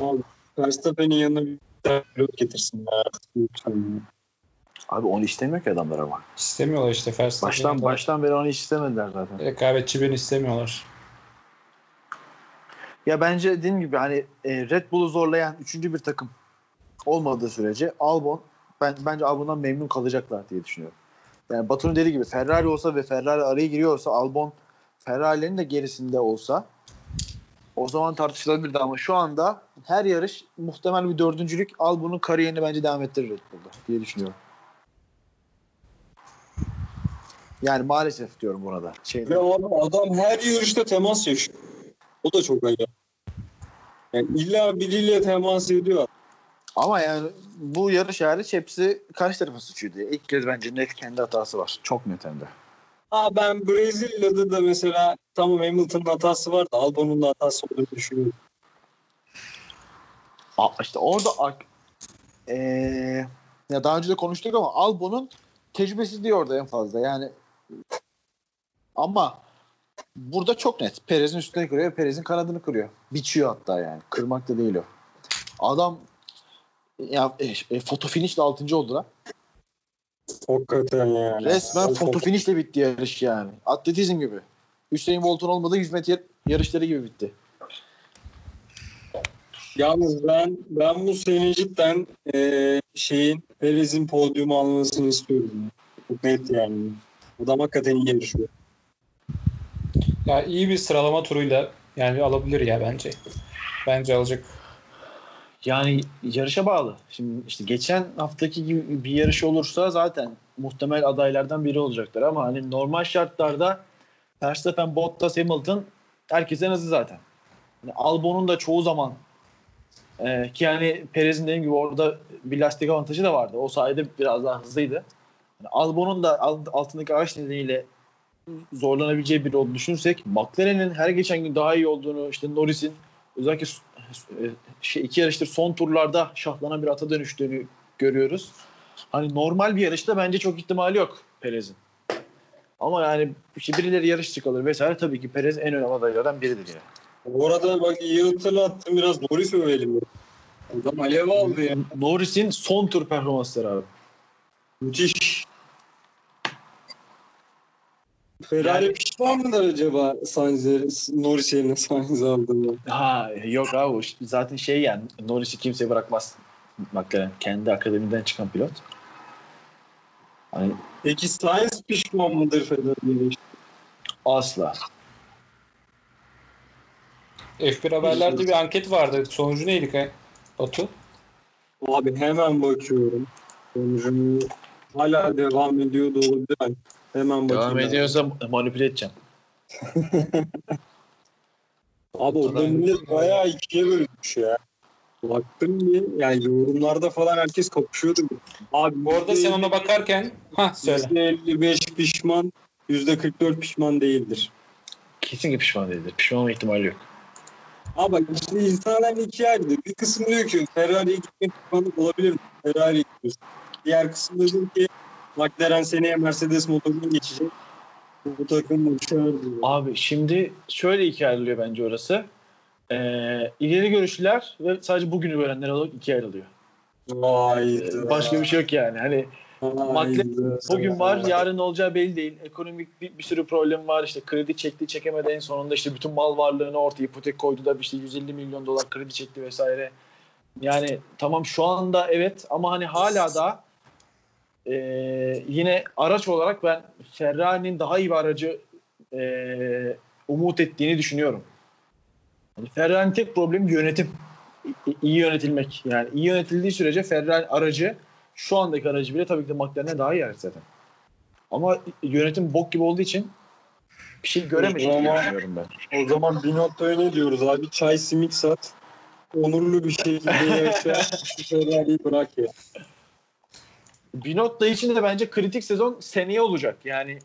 Abi, Verstappen'in yanına bir tane pilot getirsin. Ya. Lütfen. Abi onu istemiyor ki adamlar ama. İstemiyorlar işte Verstappen'i. Baştan baştan beri onu hiç istemediler zaten. Rekabetçi birini istemiyorlar. Ya bence dediğim gibi hani e, Red Bull'u zorlayan üçüncü bir takım olmadığı sürece Albon ben bence Albon'dan memnun kalacaklar diye düşünüyorum. Yani Batu'nun dediği gibi Ferrari olsa ve Ferrari araya giriyorsa Albon Ferrari'lerin de gerisinde olsa o zaman tartışılabilirdi ama şu anda her yarış muhtemel bir dördüncülük Albon'un kariyerini bence devam ettirir Red Bull'da diye düşünüyorum. Yani maalesef diyorum buna da. Şey, Ve abi adam her yarışta temas yaşıyor. O da çok acayip. Yani illa biriyle temas ediyor. Ama yani bu yarış hariç hepsi karşı tarafa suçuydu. İlk kez bence net kendi hatası var. Çok net hem de. Ha ben Brezilya'da da mesela tamam Hamilton'ın hatası var da Albon'un da hatası olduğunu düşünüyorum. Aa, işte orada ee, ya daha önce de konuştuk ama Albon'un tecrübesizliği orada en fazla. Yani ama burada çok net. Perez'in üstüne kırıyor. Perez'in kanadını kırıyor. Biçiyor hatta yani. Kırmak da değil o. Adam ya e, e, foto finish'le 6. oldu lan. Hakikaten yani. Resmen foto finish'le bitti yarış yani. Atletizm gibi. Hüseyin Bolt'un olmadığı 100 metre yarışları gibi bitti. Yalnız ben ben bu sene cidden eee şeyin Perez'in podyumu almasını istiyorum. Çok net yani. Adam hakikaten iyi yarışıyor. Ya iyi bir sıralama turuyla yani alabilir ya bence. Bence alacak. Yani yarışa bağlı. Şimdi işte geçen haftaki gibi bir yarış olursa zaten muhtemel adaylardan biri olacaklar ama hani normal şartlarda Verstappen, Bottas, Hamilton herkesten hızlı zaten. Yani Albon'un da çoğu zaman e, ki yani Perez'in dediğim gibi orada bir lastik avantajı da vardı. O sayede biraz daha hızlıydı. Yani Albon'un da alt- altındaki araç nedeniyle zorlanabileceği bir olduğunu düşünürsek McLaren'in her geçen gün daha iyi olduğunu işte Norris'in özellikle e, şey iki yarıştır son turlarda şahlanan bir ata dönüştüğünü görüyoruz. Hani normal bir yarışta bence çok ihtimali yok Perez'in. Ama yani işte birileri yarışçı kalır vesaire tabii ki Perez en önemli adaylardan biridir yani. Bu arada bak iyi hatırlattım biraz Norris övelim. Adam alev aldı ya. Norris'in son tur performansları abi. Müthiş. Ferrari Yani- pişman mıdır acaba Sainz'e, Norris yerine Sainz aldığında? Ha yok abi zaten şey yani Norris'i kimse bırakmaz McLaren. Kendi akademiden çıkan pilot. Hani Peki Sainz pişman mıdır Ferrari'ye? asla. F1 haberlerde bir anket vardı. Sonucu neydi ki? Batu? Abi hemen bakıyorum. Sonucunu hala devam ediyor da olabilir. Hemen bakıyorum. Devam ediyorsa manipüle edeceğim. Abi orada millet bayağı ikiye bölünmüş ya. Baktım bir yani yorumlarda falan herkes kapışıyordu. Abi Bu arada sen ona bakarken ha söyle. %55 pişman, %44 pişman değildir. Kesinlikle pişman değildir. Pişman olma ihtimali yok. Abi bak işte insanlar ikiye ayrılıyor. Bir kısım diyor ki Ferrari'ye gitmek pişmanlık olabilir. Ferrari'ye gidiyorsun. Diğer kısım diyor ki McLaren seneye Mercedes motoruna geçecek. Bu takım uçar diyor. Abi şimdi şöyle ikiye ayrılıyor bence orası. Ee, ileri görüşlüler ve sadece bugünü görenler olarak ikiye ayrılıyor. Vay. Ee, Başka bir şey yok yani. Hani McLaren bugün var, yarın olacağı belli değil. Ekonomik bir, bir sürü problem var. İşte kredi çekti, çekemedi en sonunda işte bütün mal varlığını ortaya ipotek koydu da işte 150 milyon dolar kredi çekti vesaire. Yani tamam şu anda evet ama hani hala da e, yine araç olarak ben Ferrari'nin daha iyi bir aracı e, umut ettiğini düşünüyorum. Yani Ferrari'nin tek problemi yönetim. İ- iyi yönetilmek. Yani iyi yönetildiği sürece Ferrari aracı şu andaki aracı bile tabii ki de McLaren'e daha iyi araç zaten. Ama yönetim bok gibi olduğu için bir şey göremedik diye Ama- düşünüyorum ben. O zaman Binotto'ya ne diyoruz abi? Çay simit sat. Onurlu bir şekilde yaşa. Ferrari'yi bırak ya. Binotto için de bence kritik sezon seneye olacak. Yani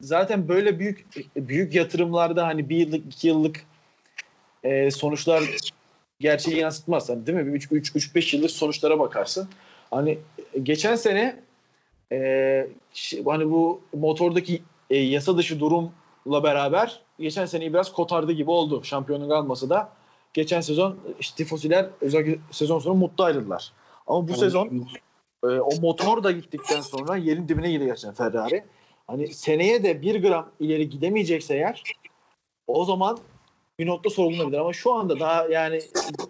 zaten böyle büyük büyük yatırımlarda hani bir yıllık iki yıllık e, sonuçlar gerçeği yansıtmaz. Hani değil mi? 3-5 yıllık sonuçlara bakarsın. Hani geçen sene e, hani bu motordaki e, yasa dışı durumla beraber geçen seneyi biraz kotardı gibi oldu. Şampiyonluk alması da geçen sezon işte tifosiler özellikle sezon sonu mutlu ayrıldılar. Ama bu sezon e, o motor da gittikten sonra yerin dibine girdi gerçekten Ferrari. Hani seneye de bir gram ileri gidemeyecekse eğer o zaman bir nokta sorgulanabilir ama şu anda daha yani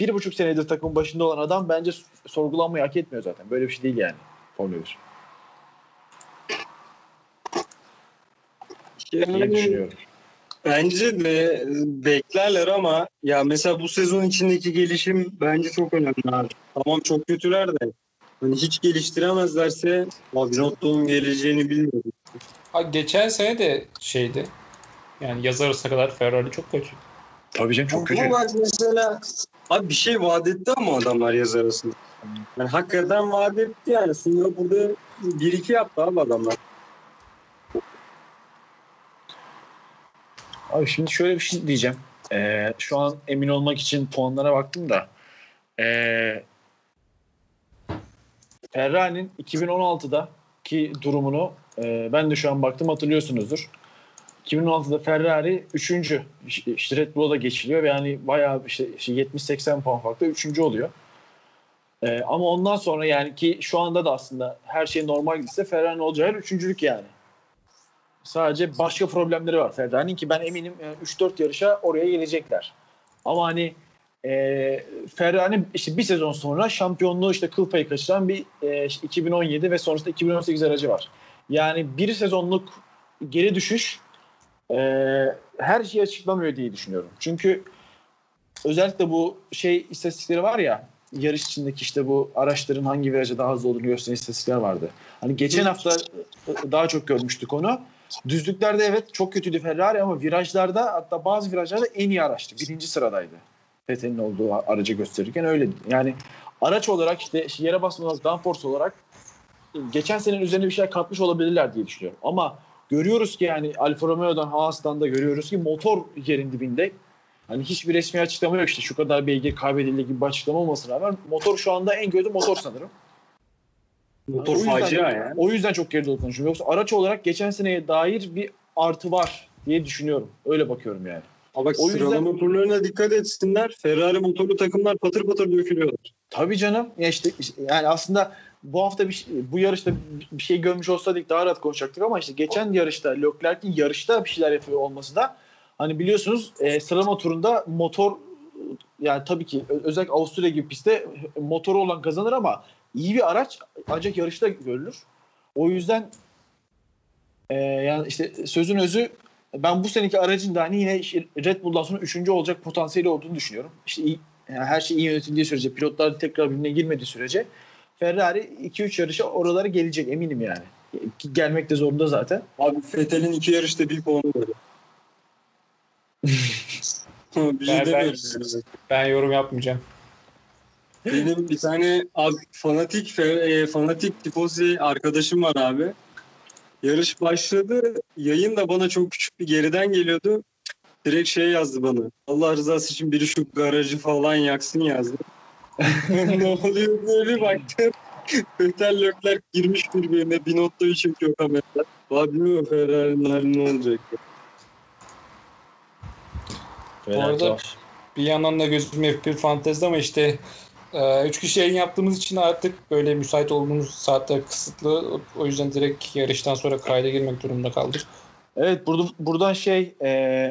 bir buçuk senedir takımın başında olan adam bence sorgulanmayı hak etmiyor zaten. Böyle bir şey değil yani Formula 1 diye Yani düşünüyorum. Bence de beklerler ama ya mesela bu sezon içindeki gelişim bence çok önemli abi. Tamam çok kötüler de hani hiç geliştiremezlerse abi Binotto'nun geleceğini bilmiyorum. Ha, geçen sene de şeydi. Yani yaz arasına kadar Ferrari çok kötü. Tabii canım çok kötü. Ama bak mesela abi bir şey vaat etti ama adamlar yaz arasında. Yani hakikaten vaat etti yani. Singapur'da bir iki yaptı abi adamlar. Abi şimdi şöyle bir şey diyeceğim. Ee, şu an emin olmak için puanlara baktım da. Ee, Ferrari'nin 2016'da ki durumunu e, ben de şu an baktım hatırlıyorsunuzdur. 2016'da Ferrari 3. İşte Red Bull'a da geçiliyor yani bayağı işte, işte 70-80 puan farklı 3. oluyor. Ee, ama ondan sonra yani ki şu anda da aslında her şey normal gitse Ferrari'nin olacağı üçüncülük yani. Sadece başka problemleri var Ferrari'nin ki ben eminim e, 3-4 yarışa oraya gelecekler. Ama hani e, Ferrari'nin işte bir sezon sonra şampiyonluğu işte kıl payı kaçıran bir e, işte 2017 ve sonrasında 2018 aracı var. Yani bir sezonluk geri düşüş e, her şeyi açıklamıyor diye düşünüyorum. Çünkü özellikle bu şey istatistikleri var ya yarış içindeki işte bu araçların hangi viraja daha hızlı olduğunu gösteren istatistikler vardı. Hani geçen hafta e, daha çok görmüştük onu. Düzlüklerde evet çok kötüydü Ferrari ama virajlarda hatta bazı virajlarda en iyi araçtı. Birinci sıradaydı. Vettel'in olduğu aracı gösterirken öyle. Yani araç olarak işte yere basmadan downforce olarak geçen senenin üzerine bir şey katmış olabilirler diye düşünüyorum. Ama görüyoruz ki yani Alfa Romeo'dan Haas'tan da görüyoruz ki motor yerin dibinde. Hani hiçbir resmi açıklama yok işte şu kadar beygir kaybedildi gibi bir açıklama olmasına rağmen motor şu anda en kötü motor sanırım. Motor yüzden- facia ya. O yüzden çok geride konuşuyorum. Yoksa araç olarak geçen seneye dair bir artı var diye düşünüyorum. Öyle bakıyorum yani. Ama bak O yüzden- sıralama turlarına dikkat etsinler. Ferrari motorlu takımlar patır patır dökülüyorlar. Tabii canım. Ya işte yani aslında bu hafta bir şey- bu yarışta bir şey görmüş olsaydık daha rahat konuşacaktık ama işte geçen yarışta Leclerc'in yarışta bir şeyler yapıyor olması da hani biliyorsunuz e, sıralama turunda motor yani tabii ki özellikle Avusturya gibi pistte motoru olan kazanır ama iyi bir araç ancak yarışta görülür. O yüzden e, yani işte sözün özü ben bu seneki aracın da hani yine Red Bull'dan sonra üçüncü olacak potansiyeli olduğunu düşünüyorum. İşte iyi, yani her şey iyi yönetildiği sürece, pilotlar tekrar birbirine girmediği sürece Ferrari 2-3 yarışa oralara gelecek eminim yani. Gelmek de zorunda zaten. Abi Vettel'in iki yarışta bir puanı var. bir şey Ben- ben-. Ben yorum yapmayacağım. Benim bir tane abi, fanatik fe- e, fanatik tifosi arkadaşım var abi. Yarış başladı. Yayın da bana çok küçük bir geriden geliyordu. Direkt şey yazdı bana. Allah rızası için biri şu garajı falan yaksın yazdı. ne oluyor diye bir baktım. Vettel Leclerc girmiş birbirine. Binotto'yu çekiyor kameralar. Abi bilmiyorum Ferrari'nin ne olacak. Bu arada bir yandan da gözüme hep bir fantezi ama işte Ee, üç kişi yayın yaptığımız için artık böyle müsait olduğumuz saatler kısıtlı. O yüzden direkt yarıştan sonra kayda girmek durumunda kaldık. Evet burada, buradan şey e,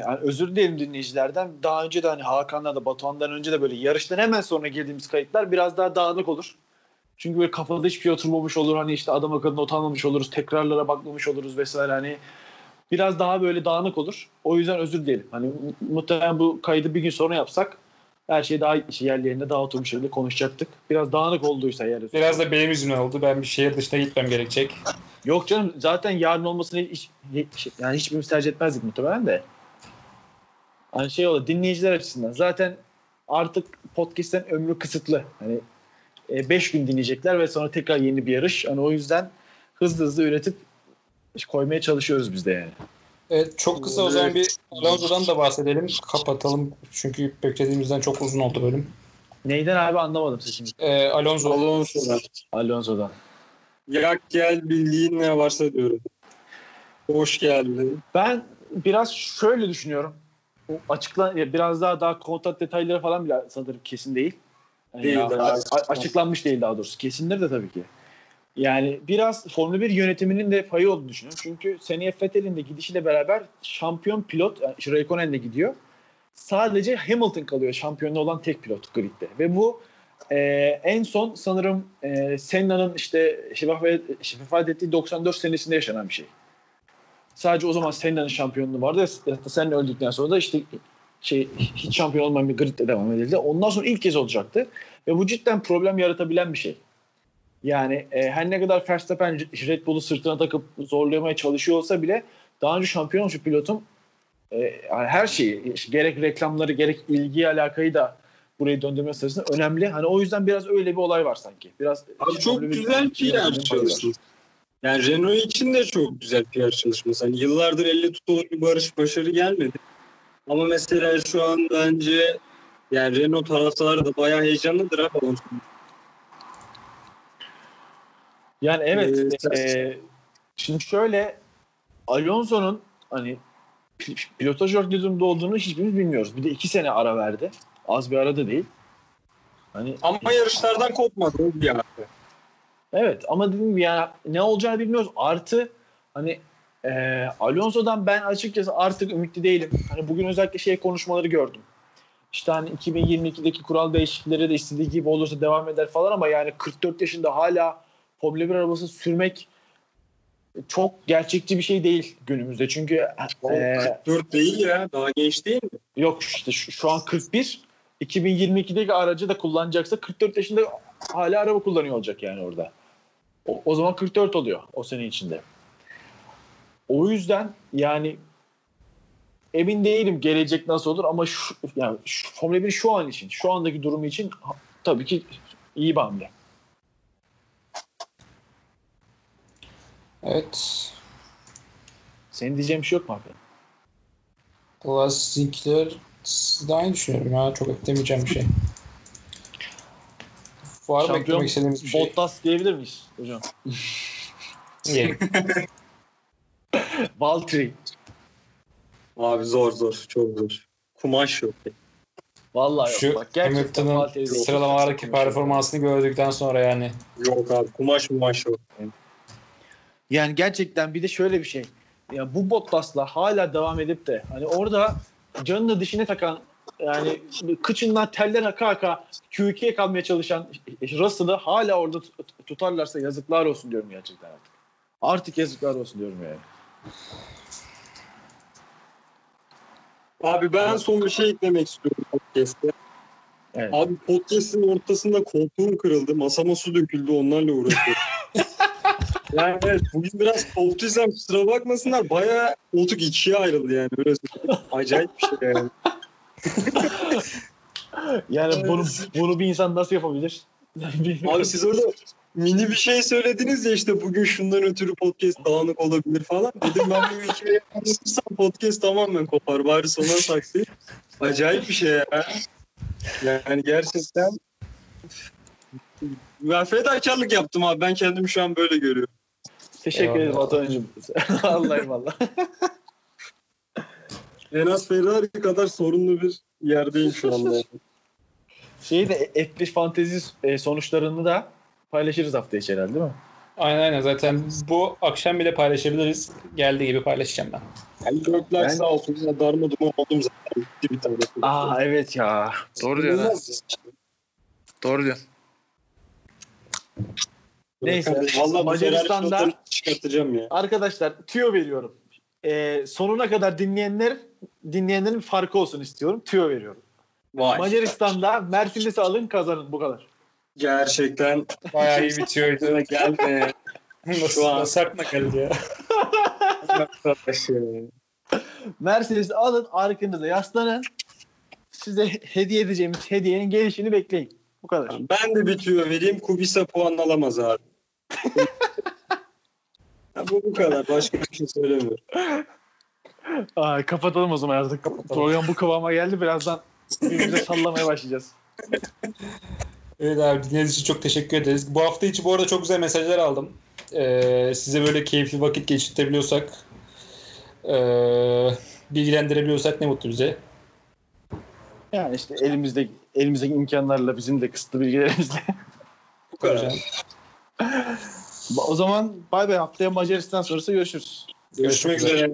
yani özür dilerim dinleyicilerden. Daha önce de hani Hakan'la da Batuhan'dan önce de böyle yarıştan hemen sonra girdiğimiz kayıtlar biraz daha dağınık olur. Çünkü böyle kafada hiçbir şey oturmamış olur. Hani işte adam akıllı utanmamış oluruz. Tekrarlara bakmamış oluruz vesaire. Hani biraz daha böyle dağınık olur. O yüzden özür dilerim. Hani muhtemelen bu kaydı bir gün sonra yapsak her şey daha yerli yerinde daha oturmuş şekilde konuşacaktık. Biraz dağınık olduysa eğer. Biraz da benim yüzümden oldu. Ben bir şehir dışına gitmem gerekecek. Yok canım zaten yarın olmasını hiç, hiç yani hiçbirimiz tercih etmezdik muhtemelen de. Hani şey olur dinleyiciler açısından zaten artık podcast'ten ömrü kısıtlı. Hani 5 gün dinleyecekler ve sonra tekrar yeni bir yarış. Hani o yüzden hızlı hızlı üretip koymaya çalışıyoruz biz de yani. Evet, çok kısa o zaman bir Alonso'dan da bahsedelim. Kapatalım. Çünkü beklediğimizden çok uzun oldu bölüm. Neyden abi anlamadım sesini. Ee, Alonso. Alonso'dan. Alonso'dan. Yak gel bildiğin ne varsa diyorum. Hoş geldin. Ben biraz şöyle düşünüyorum. Açıklan biraz daha daha kontrat detayları falan bile sanırım kesin değil. Yani Değil, ya, açıklanmış değil daha doğrusu. Kesindir de tabii ki. Yani biraz Formula 1 yönetiminin de payı olduğunu düşünüyorum. Çünkü seneye Vettel'in de gidişiyle beraber şampiyon pilot yani Raikkonen de gidiyor. Sadece Hamilton kalıyor şampiyonu olan tek pilot gridde. Ve bu e, en son sanırım e, Senna'nın işte şifafet ettiği 94 senesinde yaşanan bir şey. Sadece o zaman Senna'nın şampiyonluğu vardı. Hatta Senna öldükten sonra da işte şey hiç şampiyon olmayan bir gridle devam edildi. Ondan sonra ilk kez olacaktı. Ve bu cidden problem yaratabilen bir şey. Yani e, her ne kadar Verstappen Red Bull'u sırtına takıp zorlamaya çalışıyor olsa bile daha önce şampiyon olmuş bir pilotun e, yani her şeyi gerek reklamları gerek ilgi alakayı da burayı döndürme sırasında önemli. Hani o yüzden biraz öyle bir olay var sanki. Biraz Abi çok Formula bir- güzel PR çalışması. Yani Renault için de çok güzel PR çalışması. Hani yıllardır elle tutulur bir barış başarı gelmedi. Ama mesela şu an bence yani Renault taraftarı da bayağı heyecanlıdır abi. Yani evet. Ee, e, şimdi şöyle Alonso'nun hani pi- pilotaj durumda olduğunu hiçbirimiz bilmiyoruz. Bir de iki sene ara verdi. Az bir arada değil. Hani Ama yarışlardan kopmadı o bir abi. Evet ama dediğim gibi yani ne olacağını bilmiyoruz. Artı hani e, Alonso'dan ben açıkçası artık ümitli değilim. Hani bugün özellikle şey konuşmaları gördüm. İşte hani 2022'deki kural değişiklikleri de istediği gibi olursa devam eder falan ama yani 44 yaşında hala Formula 1 arabası sürmek çok gerçekçi bir şey değil günümüzde. Çünkü e, 44 değil ya. Daha genç değil mi? Yok işte şu, şu an 41. 2022'deki aracı da kullanacaksa 44 yaşında hala araba kullanıyor olacak yani orada. O, o zaman 44 oluyor o sene içinde. O yüzden yani emin değilim gelecek nasıl olur ama şu, yani şu, Formula 1 şu an için, şu andaki durumu için tabii ki iyi bir hamle. Evet. Senin diyeceğin bir şey yok mu abi? Valla sizinkiler siz de aynı düşünüyorum ya. Çok eklemeyeceğim bir şey. Var mı eklemek istediğiniz bir şey? Bottas diyebilir miyiz hocam? Diyelim. Valtteri. Abi zor zor. Çok zor. Kumaş yok. Vallahi yok. Şu Bak, gerçekten Hamilton'ın sıralamalardaki performansını gördükten sonra yani. Yok abi. Kumaş kumaş yok. Yani gerçekten bir de şöyle bir şey. Ya bu Bottas'la hala devam edip de hani orada canını dişine takan yani kıçından teller haka haka Q2'ye kalmaya çalışan Russell'ı hala orada tut- tutarlarsa yazıklar olsun diyorum gerçekten artık. Artık yazıklar olsun diyorum yani. Abi ben son bir şey eklemek istiyorum podcast'te. Evet. Abi podcast'in ortasında koltuğum kırıldı. Masama su döküldü onlarla uğraşıyorum. Yani evet, bugün biraz koltuysam kusura bakmasınlar. Bayağı koltuk ikiye ayrıldı yani. Öyle. Acayip bir şey yani. Yani bunu, bunu bir insan nasıl yapabilir? Abi siz orada mini bir şey söylediniz ya işte bugün şundan ötürü podcast dağınık olabilir falan. Dedim ben bu hikayeyi anlatırsam podcast tamamen kopar. Bari sona saklayayım. Acayip bir şey ya. Yani gerçekten ben fedakarlık yaptım abi. Ben kendimi şu an böyle görüyorum. Teşekkür ederim. Atancığım. Allah eyvallah. En az Ferrari kadar sorunlu bir yerdeyim şu anda. Şeyi de F1 fantezi e, sonuçlarını da paylaşırız hafta içi herhalde değil mi? Aynen aynen zaten bu akşam bile paylaşabiliriz. Geldiği gibi paylaşacağım ben. Yani Gökler Ben- sağ olsun. Ya darma duman oldum zaten. Bitti bir tane. Aa evet ya. Doğru diyorsun. Doğru diyorsun. Neyse. Valla Macaristan'da- çıkartacağım ya. Arkadaşlar tüyo veriyorum. Ee, sonuna kadar dinleyenler dinleyenlerin farkı olsun istiyorum. Tüyo veriyorum. Vay. Macaristan'da Mercedes'i alın kazanın bu kadar. Gerçekten Bayağı iyi bitiyordu. gelme. Şu an- aklına geldi ya? Mercedes'i alın arkanıza yaslanın. Size hediye edeceğimiz hediyenin gelişini bekleyin. Bu kadar. Ben de bitiyor vereyim. Kubica puan alamaz abi. ya bu bu kadar. Başka bir şey söylemiyorum. Aa, kapatalım o zaman artık. Program bu kıvama geldi. Birazdan birbirimize sallamaya başlayacağız. Evet abi dinlediğiniz için çok teşekkür ederiz. Bu hafta içi bu arada çok güzel mesajlar aldım. Ee, size böyle keyifli vakit geçirtebiliyorsak ee, bilgilendirebiliyorsak ne mutlu bize. Yani işte elimizde elimizdeki imkanlarla bizim de kısıtlı bilgilerimizle. Bu kadar. o zaman bay bay haftaya Macaristan sonrası görüşürüz. Görüşmek üzere.